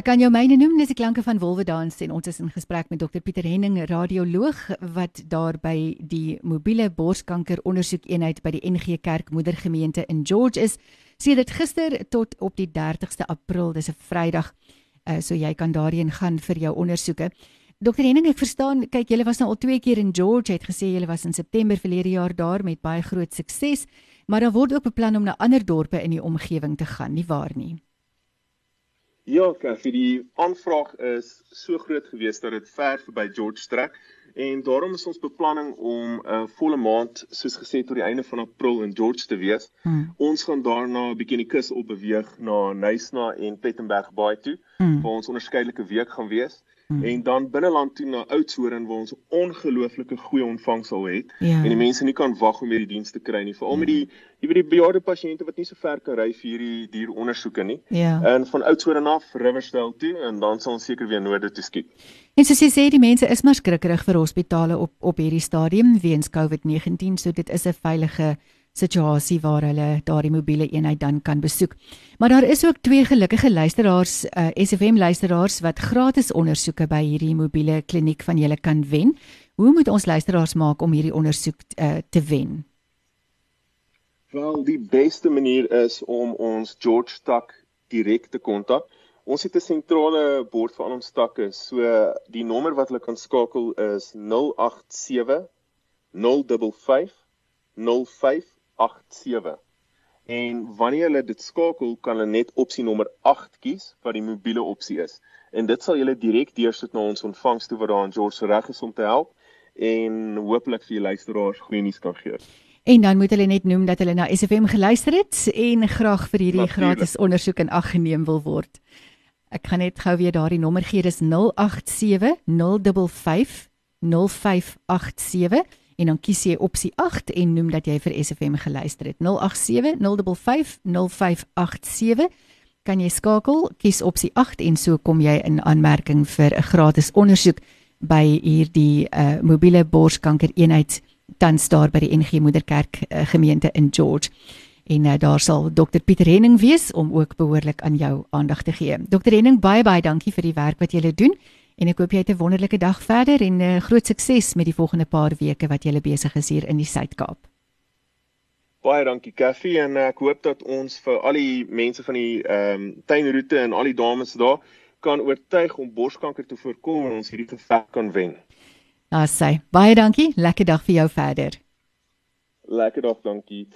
Ek kan jou myne noem, dis die klanke van Wolwedans en ons is in gesprek met Dr Pieter Henning, radioloog wat daar by die mobiele borskanker ondersoekeenheid by die NG Kerk Moedergemeente in George is. Sedert gister tot op die 30ste April, dis 'n Vrydag, uh, so jy kan daarheen gaan vir jou ondersoeke. Dr Henning, ek verstaan, kyk julle was nou al twee keer in George, het gesê julle was in September verlede jaar daar met baie groot sukses, maar daar word ook beplan om na ander dorpe in die omgewing te gaan, nie waar nie? Ja, vir die aanvraag is so groot gewees dat dit ver verby George strek en daarom is ons beplanning om 'n uh, volle maand soos gesê tot die einde van April in George te wees. Hmm. Ons gaan daarna 'n bietjie in die kus op beweeg na Nysna en Pettenberg Bay toe hmm. waar ons onderskeidelike week gaan wees. Hmm. En dan binneland toe na Oudtshoorn waar ons ongelooflike goeie ontvangs sal hê ja. en die mense nie kan wag om hierdie diens te kry nie veral ja. met die jy weet die bejaarde pasiënte wat nie so ver kan ry vir hierdie dierondersoeke nie. Ja. En van Oudtshoorn af Riversdale toe en dan sal ons seker weer noorde toe skiet. En soos jy sê die mense is maar skrikkerig vir hospitale op op hierdie stadium weens COVID-19 so dit is 'n veilige situasie waar hulle daardie mobiele eenheid dan kan besoek. Maar daar is ook twee gelukkige luisteraars, uh, eh, SFM luisteraars wat gratis ondersoeke by hierdie mobiele kliniek van julle kan wen. Hoe moet ons luisteraars maak om hierdie ondersoek uh, te wen? Wel, die beste manier is om ons George Tak direk te kontak. Ons het 'n sentrale bord vir al ons takke. So die nommer wat hulle kan skakel is 087 055 05 87. En wanneer hulle dit skakel, kan hulle net opsie nommer 8 kies wat die mobiele opsie is. En dit sal julle direk deursit na ons ontvangs toe waar daan George reg is om te help en hopelik vir die luisteraars goeie nuus kan gee. En dan moet hulle net noem dat hulle na SFM geluister het en graag vir hierdie Natuurlijk. gratis ondersoek in ag geneem wil word. Ek gaan net gou weer daardie nommer gee, dis 087 055 0587 en dan kies jy opsie 8 en noem dat jy vir SFM geluister het. 087 055 0587 kan jy skakel, kies opsie 8 en so kom jy in aanmerking vir 'n gratis ondersoek by hierdie uh, mobiele borskanker eenheid tans daar by die NG Moederkerk uh, gemeente in George. En uh, daar sal Dr Pieter Henning wees om ook behoorlik aan jou aandag te gee. Dr Henning, baie baie dankie vir die werk wat jy doen. En ek hoop jy het 'n wonderlike dag verder en 'n uh, groot sukses met die volgende paar weke wat jy besig is hier in die Suid-Kaap. Baie dankie Kaffie en ek hoop dat ons vir al die mense van die ehm um, tuinroete en al die dames daar kan oortuig om borskanker te voorkom en ons hierdie geveg kan wen. Nou sê, baie dankie. Lekker dag vir jou verder. Lekker dag, dankie.